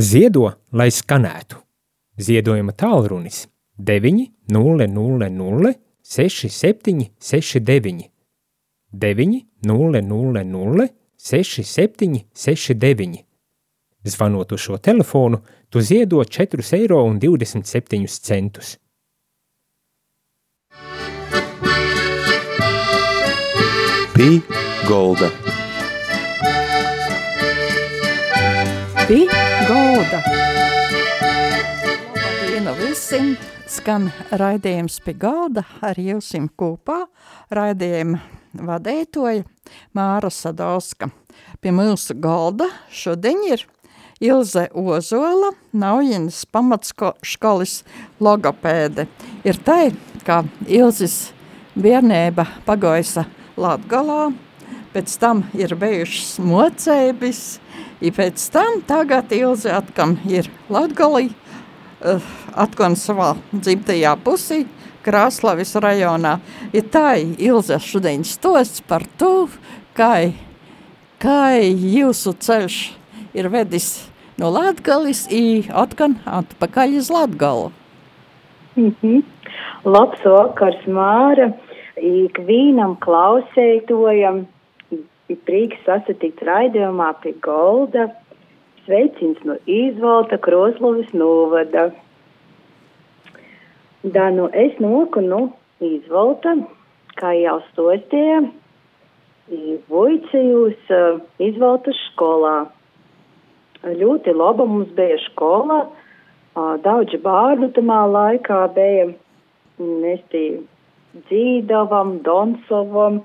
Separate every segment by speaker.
Speaker 1: Ziedo, lai skanētu. Ziedojuma tālrunis 900 6769 900 6769. Zvanot uz šo telefonu, tu ziedo 4,27 eiro.
Speaker 2: Pī Golda.
Speaker 3: Pī Golda. Labdienu visiem! Skan raidījums pie galda ar jums kopā. Raidījumu vadītoja Māra Sadauska. Pie mūsu galda šodien ir Ilze Ozola, Naujinas pamatskolas logopēde. Ir tai, ka Ilzis bērnība pagoisa Latgalā, pēc tam ir bijušas mocēbis, ja pēc tam tagad Ilze atkam ir Latgalī, uh, atkal savā dzimtajā pusī, Krāslavis rajonā. Ir tā Ilze šodien stosts par to, kā, kā jūsu ceļš ir vedis no Latgalis i atkal atpakaļ uz Latgalu.
Speaker 4: Mm -hmm. Labs vakars, Māra, ikvienam klausētojam, ir prieks sasatikt raidījumā pie Golda Sveiciens no Izvalta Kroslovis novada. Da nu es noku nu Izvalta, kā jau stostie, Vojcijus uh, Izvaltas skolā. Ļoti laba mums bija skola, uh, daudz bārnu tamā laikā bija. Mēs tī dzīdavam, donsovam,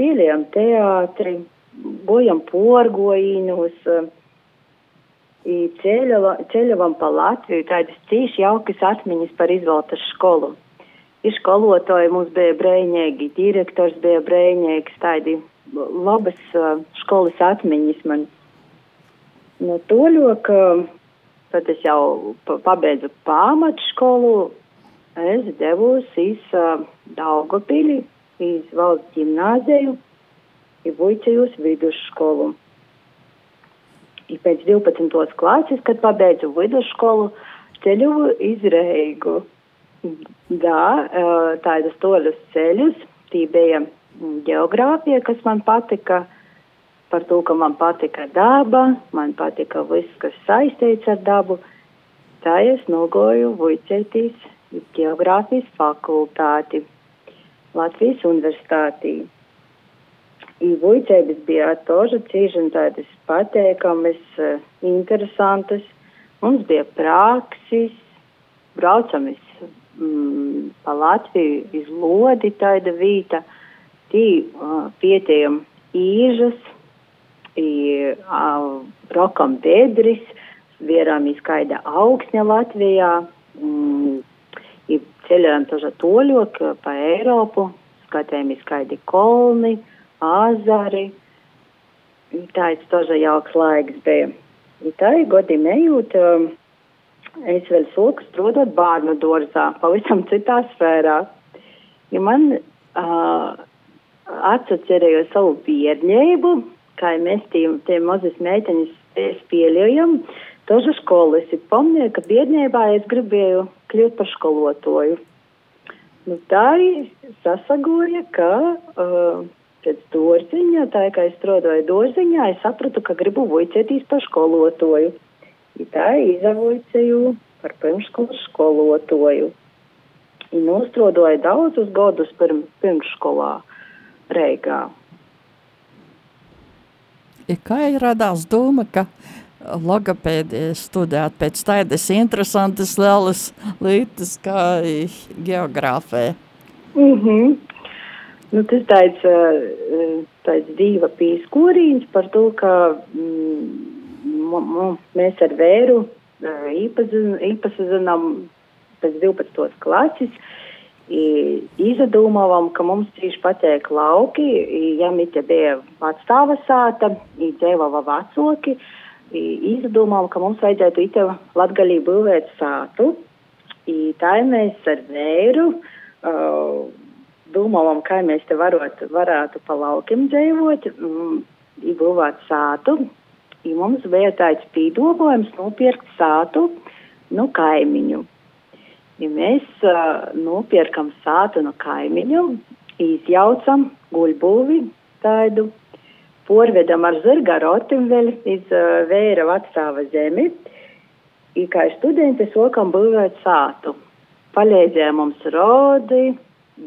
Speaker 4: spēlējam teātri, bojam porgojīnus. Uh, ceļavam pa Latviju tādas cīši jaukas atmiņas par izvaltas skolu. Ir skolotāji mums bija brēņēgi, direktors bija brēņēgs, tādi labas uh, skolas atmiņas man. No toļo, ka tad es jau pabeidzu pamatskolu, es devos iz uh, Daugopili, iz valsts ģimnāziju, i Vujcejus vidusskolu pēc 12. klases, kad pabeidzu vidusskolu, ceļoju iz Reigu. Jā, tādas toļus ceļus, tī bija geogrāfija, kas man patika, par to, ka man patika daba, man patika viss, kas saistīts ar dabu. Tā es nogoju Vujcētīs geogrāfijas fakultāti Latvijas universitātī. I Vujcēbis bija toža cīži tādas pateikamas, uh, interesantas. Mums bija praksis, braucamies mm, pa Latviju iz lodi tāda vīta, tī uh, pietējam īžas, i, uh, rokam bedris, vierāmies kaida augsņa Latvijā, ceļojam taža toļok eh, pa Eiropu, skatējamies kaidi kolni, azari. Tāds taža jauks laiks bija. Tā ir godīgi nejūt. Eh, es vēl sūku strādāt bērnu dārzā, pavisam citā sfērā. Ja man eh, uh, atcerēju savu bērnību, kā mēs tie, tie mazas meitenes pieļaujam, taža skolas. Pamnieka bērnībā es gribēju kļūt par skolotoju. Nu, tā sasagoja, ka uh, pēc dārziņa, tā kā es strādāju dārziņā, es sapratu, ka gribu voicēties par skolotoju. I tā izavoicēju par pirmškolas skolotoju. I nostrodoju daudzus gadus pirm, pirmškolā Reigā.
Speaker 3: Ja kā ir radās doma, ka logopēdija studēt pēc tādas interesantas lielas lietas kā geogrāfē?
Speaker 4: Mm Nu, tas tāds, tāds diva pīskorīns par to, ka mm, mēs ar vēru īpazīstinām pēc 12. klases. Izdomājām, ka mums cīši patīk lauki, ja mīte bija atstāva sāta, dzīvova vecoki. Izdomājām, ka mums vajadzētu ite latgalī būvēt sātu. I tā mēs ar vēru uh, domājam, kā mēs te varot, varētu pa laukiem dzīvot, mm, būvāt sātu. ja mums bija tāds pīdolojums nopirkt sātu no kaimiņu. Ja mēs uh, nopirkam sātu no kaimiņu, izjaucam guļbūvi tādu, porvedam ar zirga rotimveļu iz uh, vēra vecāva zemi, i kā studenti sokam būvēt sātu. Palīdzēja mums rodi,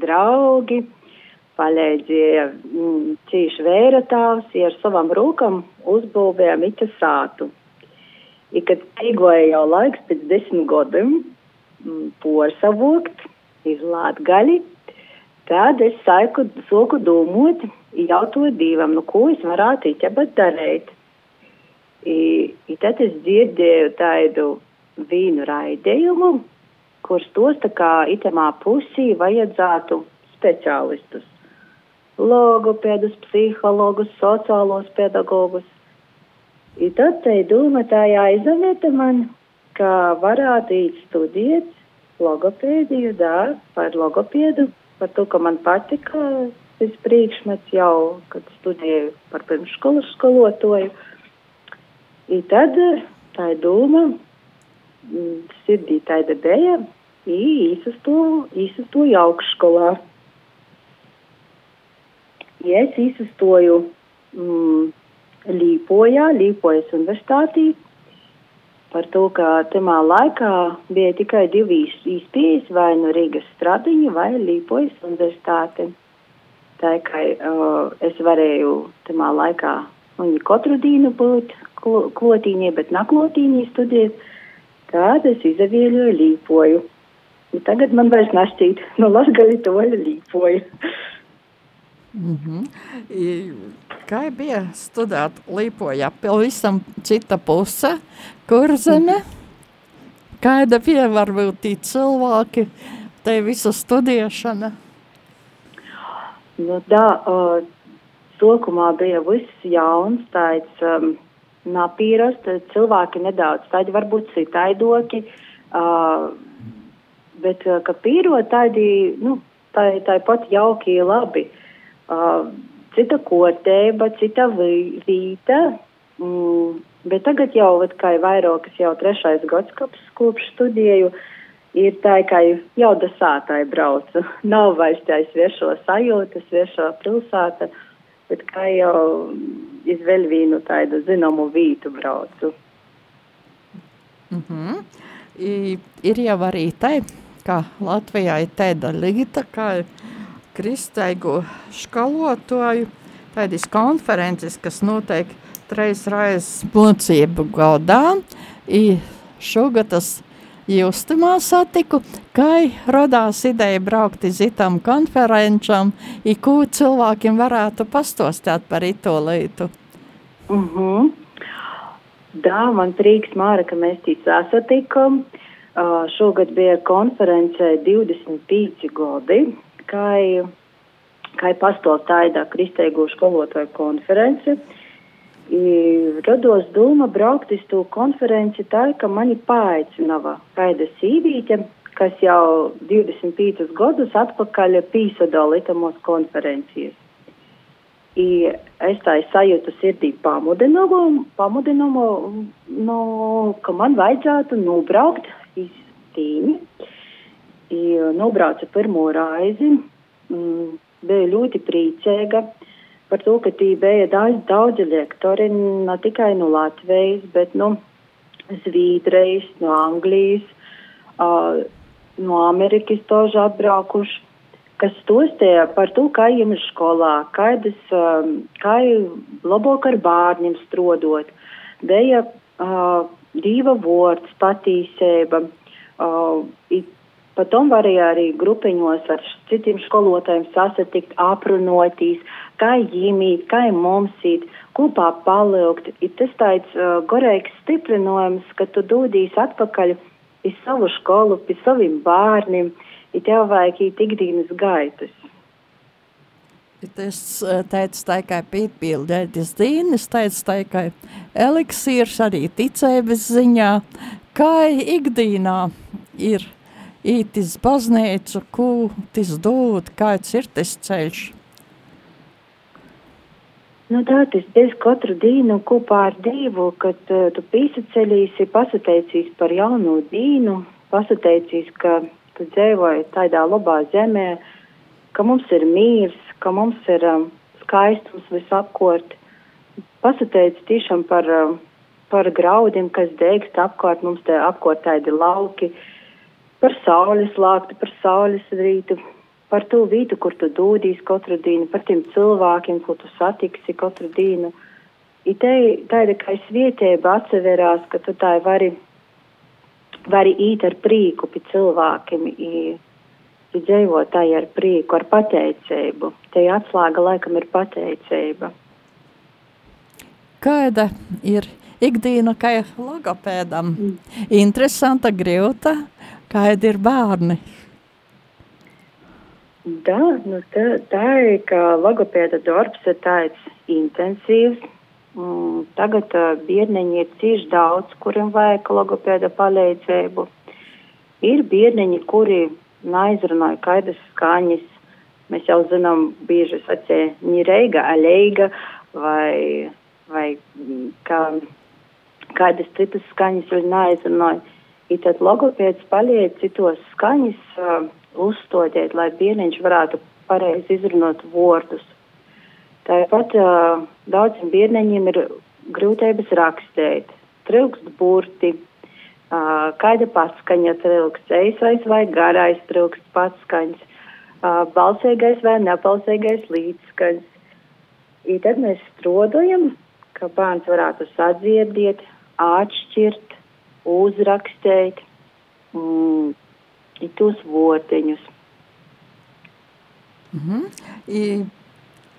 Speaker 4: draugi, palīdzēja mm, cīši vēratāvs, ja ar savam rūkam uzbūvējām iķa sātu. I, kad eigoja jau laiks pēc desmit gadiem mm, porsavokt, izlāt gaļi, tad es saiku, soku dūmot, jau to divam, nu ko es varētu iķabat darīt. I, i tad es dzirdēju tādu vīnu raidījumu, kurš tos tā kā itemā pusī vajadzētu speciālistus logopēdus, psihologus, sociālos pedagogus. I tad te doma tā aizaveta man, ka varētu iet studēt logopēdiju, dā, par logopēdu, par to, ka man patika šis priekšmets jau, kad studēju par pirmškolas skolotoju. I tad tā doma, sirdī tāda bija, īsastoju augšskolā ja es izsastoju mm, Līpojā, Līpojas universitātī, par to, ka tamā laikā bija tikai divi izpējas, vai nu Rīgas stradiņa, vai Līpojas universitāte. Tā kā uh, es varēju tamā laikā, un ja katru dienu būt klotīņie, bet naklotīņie studēt, tad es izavieļoju Līpoju. Un tagad man vairs našķīt, no nu, Lasgali toļa Līpoju.
Speaker 3: Mm -hmm. I, kā bija studēt Līpojā? Pavisam cita puse, kur zeme? Kāda bija varbūt tī cilvēki, te visu studēšana?
Speaker 4: Nu, tā, uh, sokumā bija viss jauns, tāds um, napīras, cilvēki nedaudz tādi varbūt citaidoki, uh, bet, ka pīrot tādi, nu, tā, tā pat jauki labi. Uh, uh, cita kotēba, cita vīta. Mm, bet tagad jau, kā jau vairākas, jau trešais gads, kopš, studēju, ir tā, ka jau dasātāji braucu. Nav vairs tā sviešo sajūta, sviešo pilsēta, bet kā jau izvēl vīnu tādu zināmu vītu braucu.
Speaker 3: Mm -hmm. I, ir jau arī tā, ka Latvijā ir tāda līta, ka kristaigu skalotoju, tādas konferences, kas notiek treis raizes mocību gaudā. I šogad tas justamā satiku, kai rodās ideja braukt iz itam konferenčam, i ko cilvēkiem varētu pastostāt par ito.
Speaker 4: Mhm. Uh -huh. Da, man prieks, Māra, ka mēs tī sasatikam. Uh, šogad bija konferencē 25 gadi, kai, kai pastāv tāda kristēgo skolotāju konference. I rados doma braukt uz to konferenci tā, ka mani paaicināja kāda sīvīte, kas jau 25 gadus atpakaļ pīsadalīja mūsu konferencijas. I es tā sajūtu sirdī pamudinājumu, pamudinājumu no, ka man vajadzētu nobraukt iz tīmi nobrauca pirmo raizi. Mm, bija ļoti priecīga par to, ka tī bija daudz, daudzi lektori, ne tikai no Latvijas, bet no Zvīdrejas, no Anglijas, uh, no Amerikas toži atbraukuši, kas stostēja par to, kā jums skolā, kādas, um, kā labāk ar bārņiem strodot. Bija uh, diva vārds, patīsība. Uh, Potom varēja arī grupiņos ar citiem skolotājiem sasatikt, aprunotīs, kā ģimīt, kā mums īt, kopā palikt. Ir tas tāds uh, gorēks stiprinājums, ka tu dodīs atpakaļ iz savu skolu, pie saviem bērniem, ir tev vajag ikdienas gaitas.
Speaker 3: Tas teica tā kā piepildētas dienas, teica tā kā eliksīrs arī ticēbas ziņā, kā ikdīnā ir ītis baznīcu, kūtis dūt, kāds ir tas ceļš?
Speaker 4: Nu, tā tas bez katru dienu kopā ar Dievu, kad uh, tu pīsaceļīsi, pasateicīs par jaunu dīnu, pasateicīs, ka tu dzīvoji tādā labā zemē, ka mums ir mīrs, ka mums ir um, skaistums visapkort. Pasateic tiešām par, um, par graudiem, kas degst apkārt, mums te apkārt tādi lauki, par saules lāktu, par saules rītu, par to vietu, kur tu dūdīs katru dienu, par tiem cilvēkiem, ko tu satiksi katru dienu. I te tāda kā svietēba atseverās, ka tu tā vari, vari īt ar prīku pie cilvēkiem, i, i dzīvotāji ar prīku, ar pateicību. Te atslēga laikam ir pateicība.
Speaker 3: Kāda ir ikdiena kā logopēdam? Mm. Interesanta, grūta, kādi ir bērni?
Speaker 4: Da, nu tā, tā ir, ka logopēda darbs ir tāds intensīvs. Mm, tagad uh, bērniņi ir cīši daudz, kuriem vajag logopēda palīdzību. Ir bērniņi, kuri neizrunāja kaidas skaņas. Mēs jau zinām, bieži sacīja ņireiga, aleiga vai, vai kā, kādas citas skaņas viņi neizrunāja. I tad logopēds palīdz citos skaņas. Uh, uzstodiet, lai bērniņš varētu pareizi izrunāt vārdus. Tāpat uh, daudziem bērniņiem ir grūtības rakstīt, trilkst burti, uh, kāda patskaņa trilkst, eisais vai garais trilkst patskaņas, uh, balsīgais vai nepalsīgais līdzskaņas. I tad mēs strodojam, ka bērns varētu sadzirdēt, atšķirt, uzrakstīt, mm, tos vorteņus.
Speaker 3: Mm -hmm. I,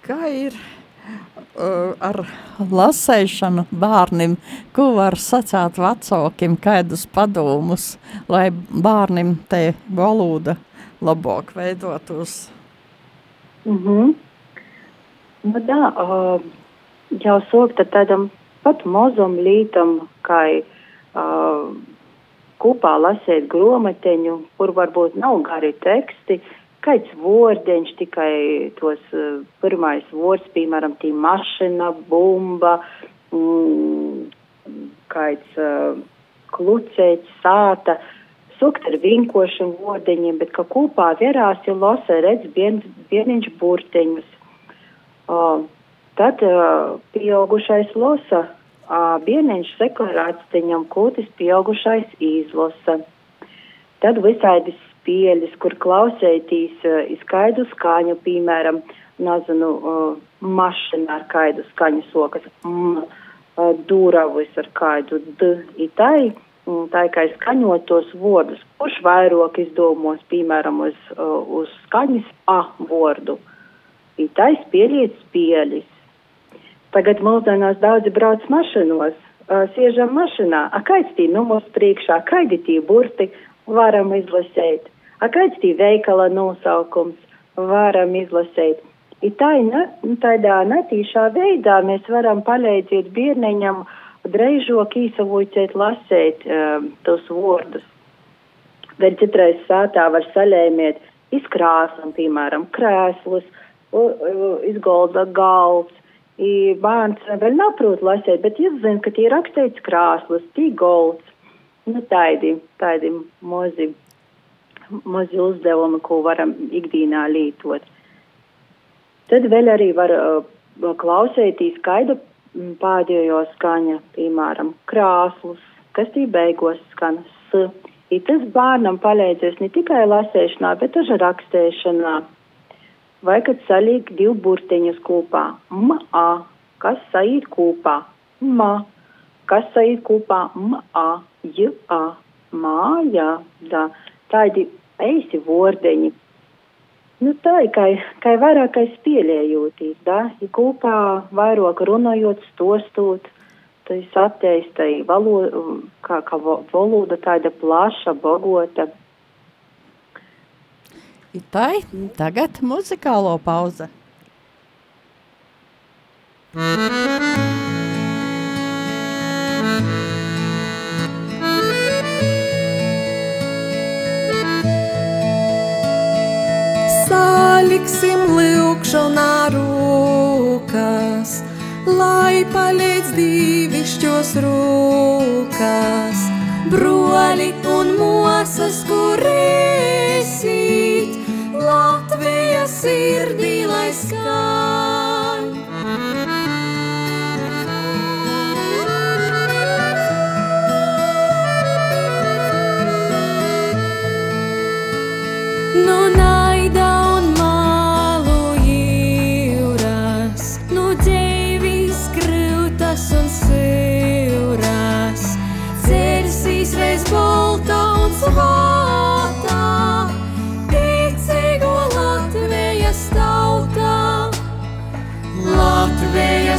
Speaker 3: kā ir uh, ar lasēšanu bērnim? Ko var sacīt vecākiem, kādus padomus, lai bērnim te valoda labāk veidotos?
Speaker 4: Mm -hmm. Nu, tā, uh, jau sokta tādam pat mazam lītam, kā uh, kopā lasīt grāmatiņu, kur varbūt nav gari teksti, kāds vārdiņš, tikai tos uh, pirmais vārds, piemēram, tī mašina, bumba, mm, kāds uh, klucēts, sāta, sukt ar vinkošiem vārdiņiem, bet ka kopā vierās jau lasa redz bien, vieniņš burtiņus. Uh, tad uh, pieaugušais losa bērniņš seklarāts viņam kūtis pieaugušais izlasa. Tad visādi spēļas, kur klausētīs izskaidu skaņu, piemēram, nezinu, mašina ar kaidu skaņu sokas, m, dūravis ar kaidu d, itai, tā kā skaņot tos vārdus, kurš vairāk izdomos, piemēram, uz, uz skaņas a vārdu. Itai spēlēt spēļas. Tagad mūsdienās daudzi brauc mašinos, siežam mašinā, a kāds tī numurs priekšā, kādi tī burti? Varam izlasēt, a kāds tī veikala nosaukums? Varam izlasēt. I tā, ne, tādā netīšā veidā mēs varam palīdzēt bērniņam dreižok īsavūcēt lasēt um, tos vārdus. Vēl citreiz sātā var saļēmiet izkrāsam, piemēram, krēslus, izgolda galds, I bērns vēl nav prot lasīt, bet es zinu, ka tie rakstīts krāslas, tī golds. Nu, tādi, tādi mozi, mozi uzdevumi, ko varam ikdīnā lītot. Tad vēl arī var uh, klausētīs skaidru pēdējo skaņa, piemēram, krāslus, kas tī beigos skan s. I tas bērnam palīdzēs ne tikai lasēšanā, bet arī rakstēšanā vai kad saliek divu burtiņus kopā. M, A, kas saīt kopā? Ma, kas saīt kopā? M, A, J, A, māja, da, tādi eisi vordeņi. Nu, tā ir kā, kā vairākais spēlējotīs, da, ja kopā vairāk runājot, stostot, tas attīstai valoda, kā, kā valoda tāda plaša, bogota.
Speaker 3: Itai, tagad muzikālo pauze.
Speaker 5: Saliksim lūkšanā rūkas, lai palīdz dīvišķos rūkas, broļi un mosas, kur Latvijas sirdī, lai skan.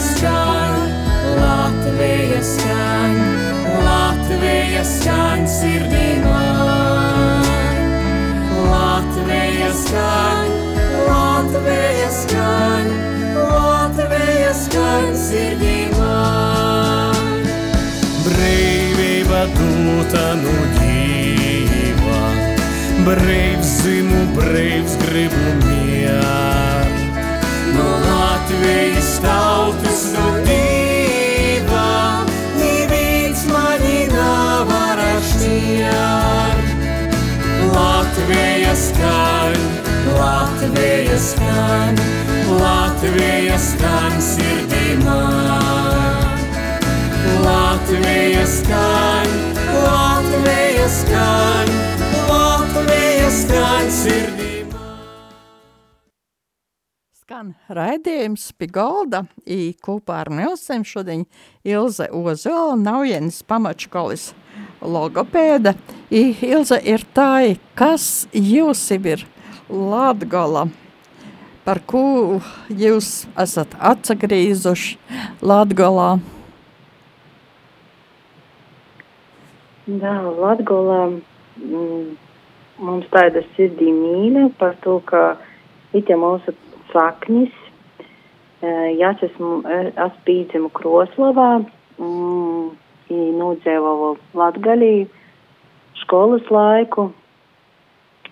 Speaker 5: Skan, Latvija skan, Latvija skan sirdī man. Latvija skan, Latvija skan, Latvija skan sirdī man.
Speaker 6: Brīvība dūta nu dzīva, brīvs zimu, brīvs gribu mier. No Latvijas tautas Latvija skan, Latvija skan, Latvija skan sirdī man. Latvija skan, Latvija skan, Latvija skan sirdī man.
Speaker 3: Skan raidījums pie galda, i kopā ar Nilsem šodien Ilze Ozola, Naujienas pamatškolis logopēda. I Ilze ir tā, kas jūs ir Latgola, par ko jūs esat atsagrīzuši Latgolā.
Speaker 4: Jā, Latgolā mm, mums tāda sirdī mīļa par to, ka ite mūsu saknis, ja es esmu, es pīdzimu Kroslavā, mm, i nodzīvoju Latgalī školas laiku,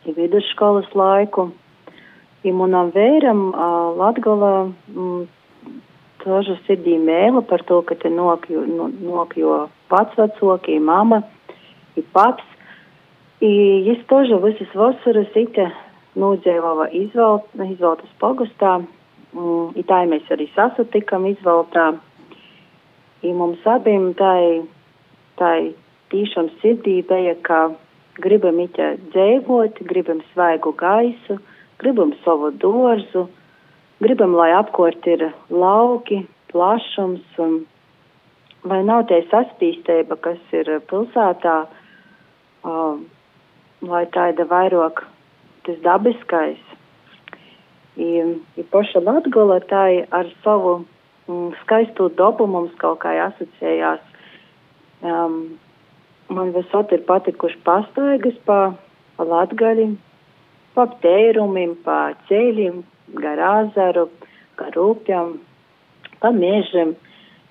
Speaker 4: i vidusškolas laiku. I manam vēram uh, Latgalā mm, тоже sirdī mēla par to, ka te nokļu, no, nokļo vecvecokī, mama, i paps. I jis тоже visas vasaras ite nodzīvoja izvēlt, izvēltas pogastā, mm, i tā mēs arī sasatikam izvēltā. I mums abiem tai, tai tīšām sirdī bija, ka gribam ite dzīvot, gribam svaigu gaisu, gribam savu dārzu, gribam, lai apkort ir lauki, plašums, un lai nav tie saspīstība, kas ir pilsētā, uh, lai tāda vairāk tas dabiskais. I, i paša tā ar savu skaisto dabu mums kaut kā asociējās. Um, man visot ir patikuši pastaigas pa, pa Latgali, pa tērumim, pa ceļiem, gar āzaru, gar upjam, pa mežam.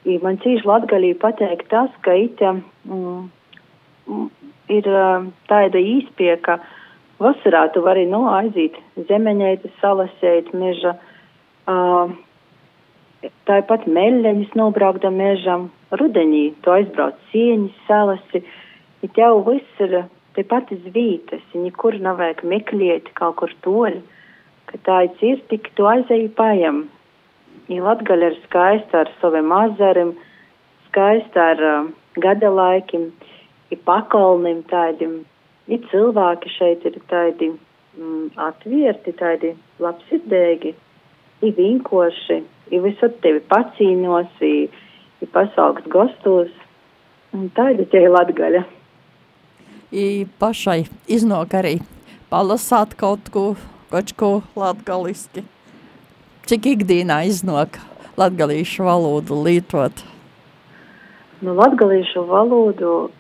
Speaker 4: I man cīši Latgalī pateikt tas, ka ite mm, mm, ir uh, tāda īspie, ka vasarā tu vari nu aiziet zemeņēt, salasēt meža. Uh, Tāpat meļļeņas nobraukta mežam, rudenī tu aizbrauc cieņas, salasi, ja tev viss ir tepat iz vītas, ja nekur nav vajag meklēt kaut kur toļi, ka tā ir cirti, ka tu aizēji pajam. Ja Latgaļa ir skaista ar saviem azarim, skaista ar uh, gada laikim, ja pakalnim tādiem, ja cilvēki šeit ir tādi mm, atvierti, tādi labsirdēgi, ja vinkoši, ja visur tevi pacīnos, ja, ja pasaugs gostos, un tie ir Latgaļa.
Speaker 3: I pašai iznāk arī palasāt kaut ko, kaut ko latgaliski. Cik ikdienā iznāk latgalīšu valodu lietot?
Speaker 4: Nu, latgalīšu valodu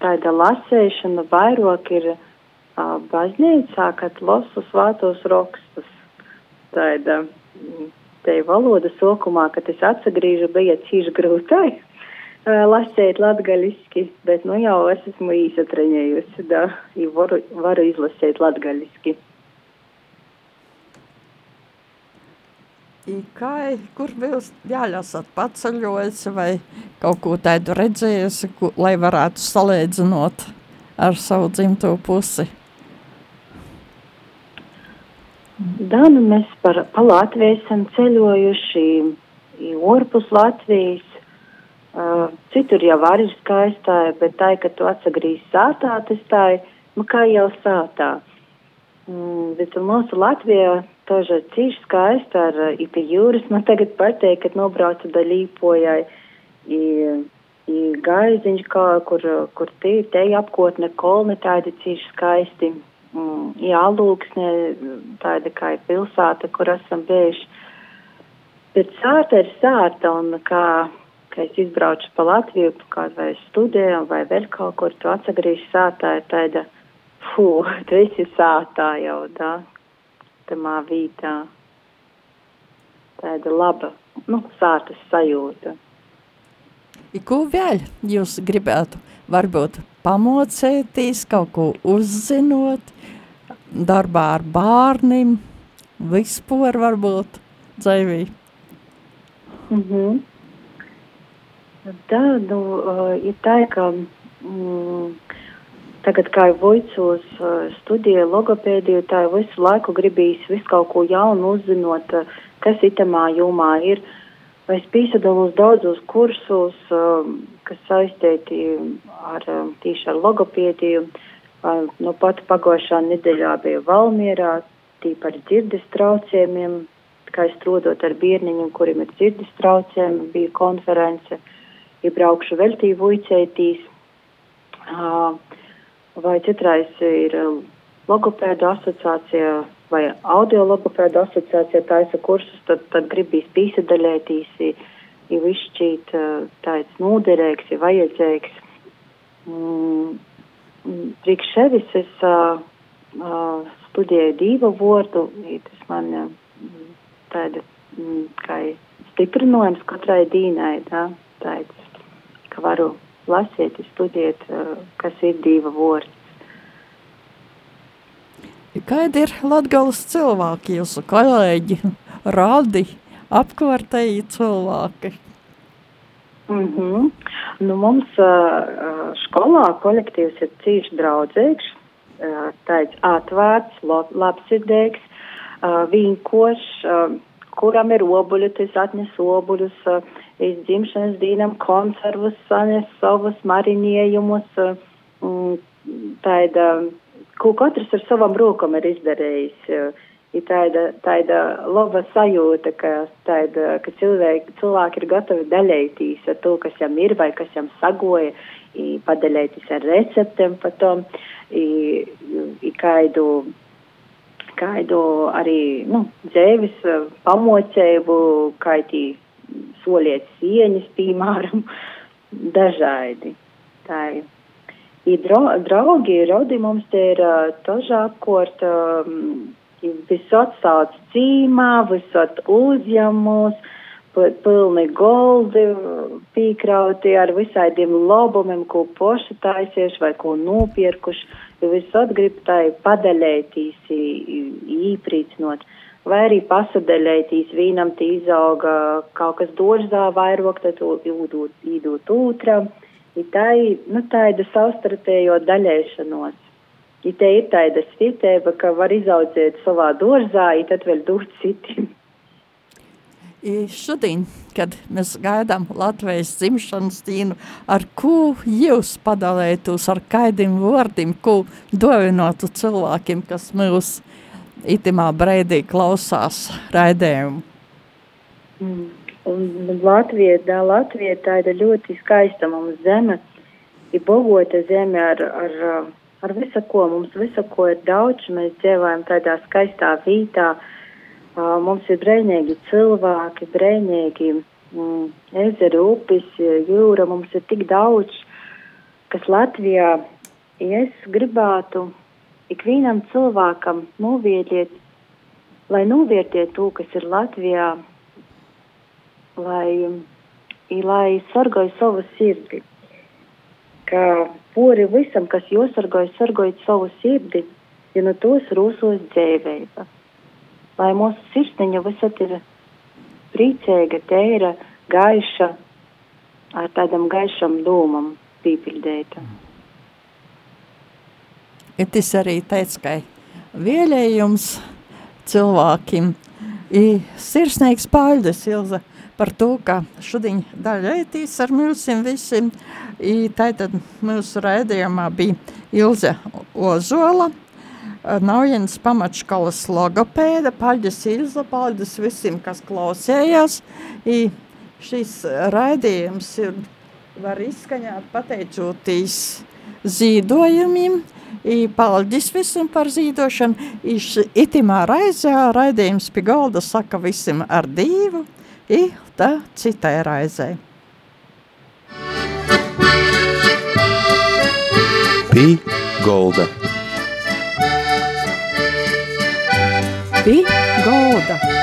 Speaker 4: tāda lasēšana vairāk ir baznīcā, kad lasu svātos rakstus. Tāda mm, te valoda sokumā, kad es atsagrīžu, bija cīši grūtai uh, lasēt latgaļiski, bet nu jau es esmu īsa treņējusi, da, ja varu, varu izlasēt latgaļiski.
Speaker 3: Kā, kur jūs jāļasat paceļojis vai kaut ko tādu redzējusi, ku, lai varētu salīdzinot ar savu dzimto pusi?
Speaker 4: Danu mēs par, pa Latviju esam ceļojuši, orpus Latvijas. Uh, citur jau var ir skaistā, bet tā, ka tu atsagrīzi sātā, tas tā ir, nu kā jau sātā. Mm, bet mūsu Latvijā toža cīši skaista ar uh, ipi jūras. Man tagad pateik, kad nobraucu da Līpojai i, i Gaiziņš, kā, kur, kur tī, te apkotne kolni tādi cīši skaisti. Mm jā, lūksne, tāda kā ir pilsēta, kur esam bijuši. Bet sārta ir sārta, un kā, kā es izbraucu pa Latviju, kādu vai studēju, vai vēl kaut kur, tu atsagrīši sārtā, ir tāda, fū, tu esi sārtā jau, tā, tamā vītā. Tāda laba, nu, sārtas sajūta.
Speaker 3: I ko vēl jūs gribētu varbūt pamocēties, kaut ko uzzinot, darbā ar bārnim, vispār varbūt dzīvī?
Speaker 4: Mm -hmm. Tā, nu, uh, ir tā, ka mm, tagad, kā jau Vojcos uh, studēja logopēdiju, tā visu laiku gribīs visu kaut ko jaunu uzzinot, uh, kas itamā jomā ir. Es piesadalos daudzos kursos, uh, kas saistīti ar um, tieši ar logopēdiju. Uh, nu, pat pagājušā nedēļā bija Valmierā, tīpaši dzirdes traucējumiem, kā strādājot ar bērniņiem, kuriem ir dzirdes traucējumi, bija konference, iebraukšu veltību uicētīs, vai citreiz ir logopēdu asociācija vai audio logopēdu asociācija taisa kursus, tad, tad gribīs pīsadaļētīs, jau izšķīt tāds nūderīgs, ja vajadzīgs. Mm, Priekš sevis es studēju divu vārdu, tas man tāda mm, kā stiprinājums katrai dīnai, tā, tāds, ka varu lasīt, studēt, kas ir diva vārds.
Speaker 3: Kādi ir latgalas cilvēki, jūsu kolēģi, radi, apkārtēji cilvēki?
Speaker 4: Mm -hmm. nu, mums uh, skolā kolektīvs ir cīši draudzīgs, uh, tāds atvērts, labsirdīgs, uh, vinkošs, uh, kuram ir obuļi, tas atnes obuļus, uh, iz dzimšanas dīnam konservus, sanes savus marinējumus, uh, tāda, ko katrs ar savam rokam ir izdarījis. Ir tāda, tāda laba sajūta, ka, tāda, ka cilvēki, cilvēki ir gatavi daļēties ar to, kas jām ir vai kas jām sagoja, padaļēties ar receptiem par to, kādu kādu arī nu, dzēvis pamocēju, kaitī soliet sieņas, piemēram, dažādi. Tā ir. I draugi, rodi mums ir tožā apkort, visot sauc cīmā, visot uzņemos, pilni goldi pīkrauti ar visādiem lobumiem, ko poši taisieši vai ko nopirkuši, visot grib tai padaļētīs, īprīcinot, vai arī pasadeļētīs vīnam tī izauga kaut kas dožzā vairāk, tad īdūt, īdūt ūtram, ir tā, nu, tāda savstarpējo daļēšanos. Ja te ir tāda svietēba, ka var izaudzēt savā dārzā, tad vēl dot citiem.
Speaker 3: Šodien, kad mēs gaidām Latvijas dzimšanas dienu, ar ko jūs padalētos, ar kādiem vārdiem, ko dovinotu cilvēkiem, kas mūs itimā breidī klausās raidējumu?
Speaker 4: Mm. Un Latvija, tā Latvija tāda ļoti skaista mums zeme, ir bogota zeme ar, ar ar visu ko. Mums visu ko ir daudz, mēs dzīvojam tādā skaistā vītā. Mums ir brīvīgi cilvēki, brīvīgi mm, ezeri, upes, jūra. Mums ir tik daudz, kas Latvijā, ja es gribētu ikvienam cilvēkam novietiet, lai novērtiet to, kas ir Latvijā, lai, lai sargāju savu sirdi. Ka pori visam, kas jāsargājas, sargājot savu sirdi, jo no tos rūsos dzēvēja. Lai mūsu sirsniņa visat ir priecīga, tēra, gaiša, ar tādam gaišam dūmam pīpildēta.
Speaker 3: Ir tas arī teica, ka vēlējums cilvēkiem ir sirsnīgs paldies, Ilza, par to, ka šodien daļētīs ar mums visiem. I tātad mūsu raidījumā bija Ilze Ozola, Naujienas pamatškolas logopēda. Paldies Ilza, paldies visiem, kas klausējās. I šis raidījums ir, var izskaņāt pateicoties zīdojumiem. I paldies visiem par zīdošanu. Itimā raizē raidījums pie galda saka visiem ar divu. I tā citai raizē.
Speaker 2: Pī golda.
Speaker 3: Pie galda.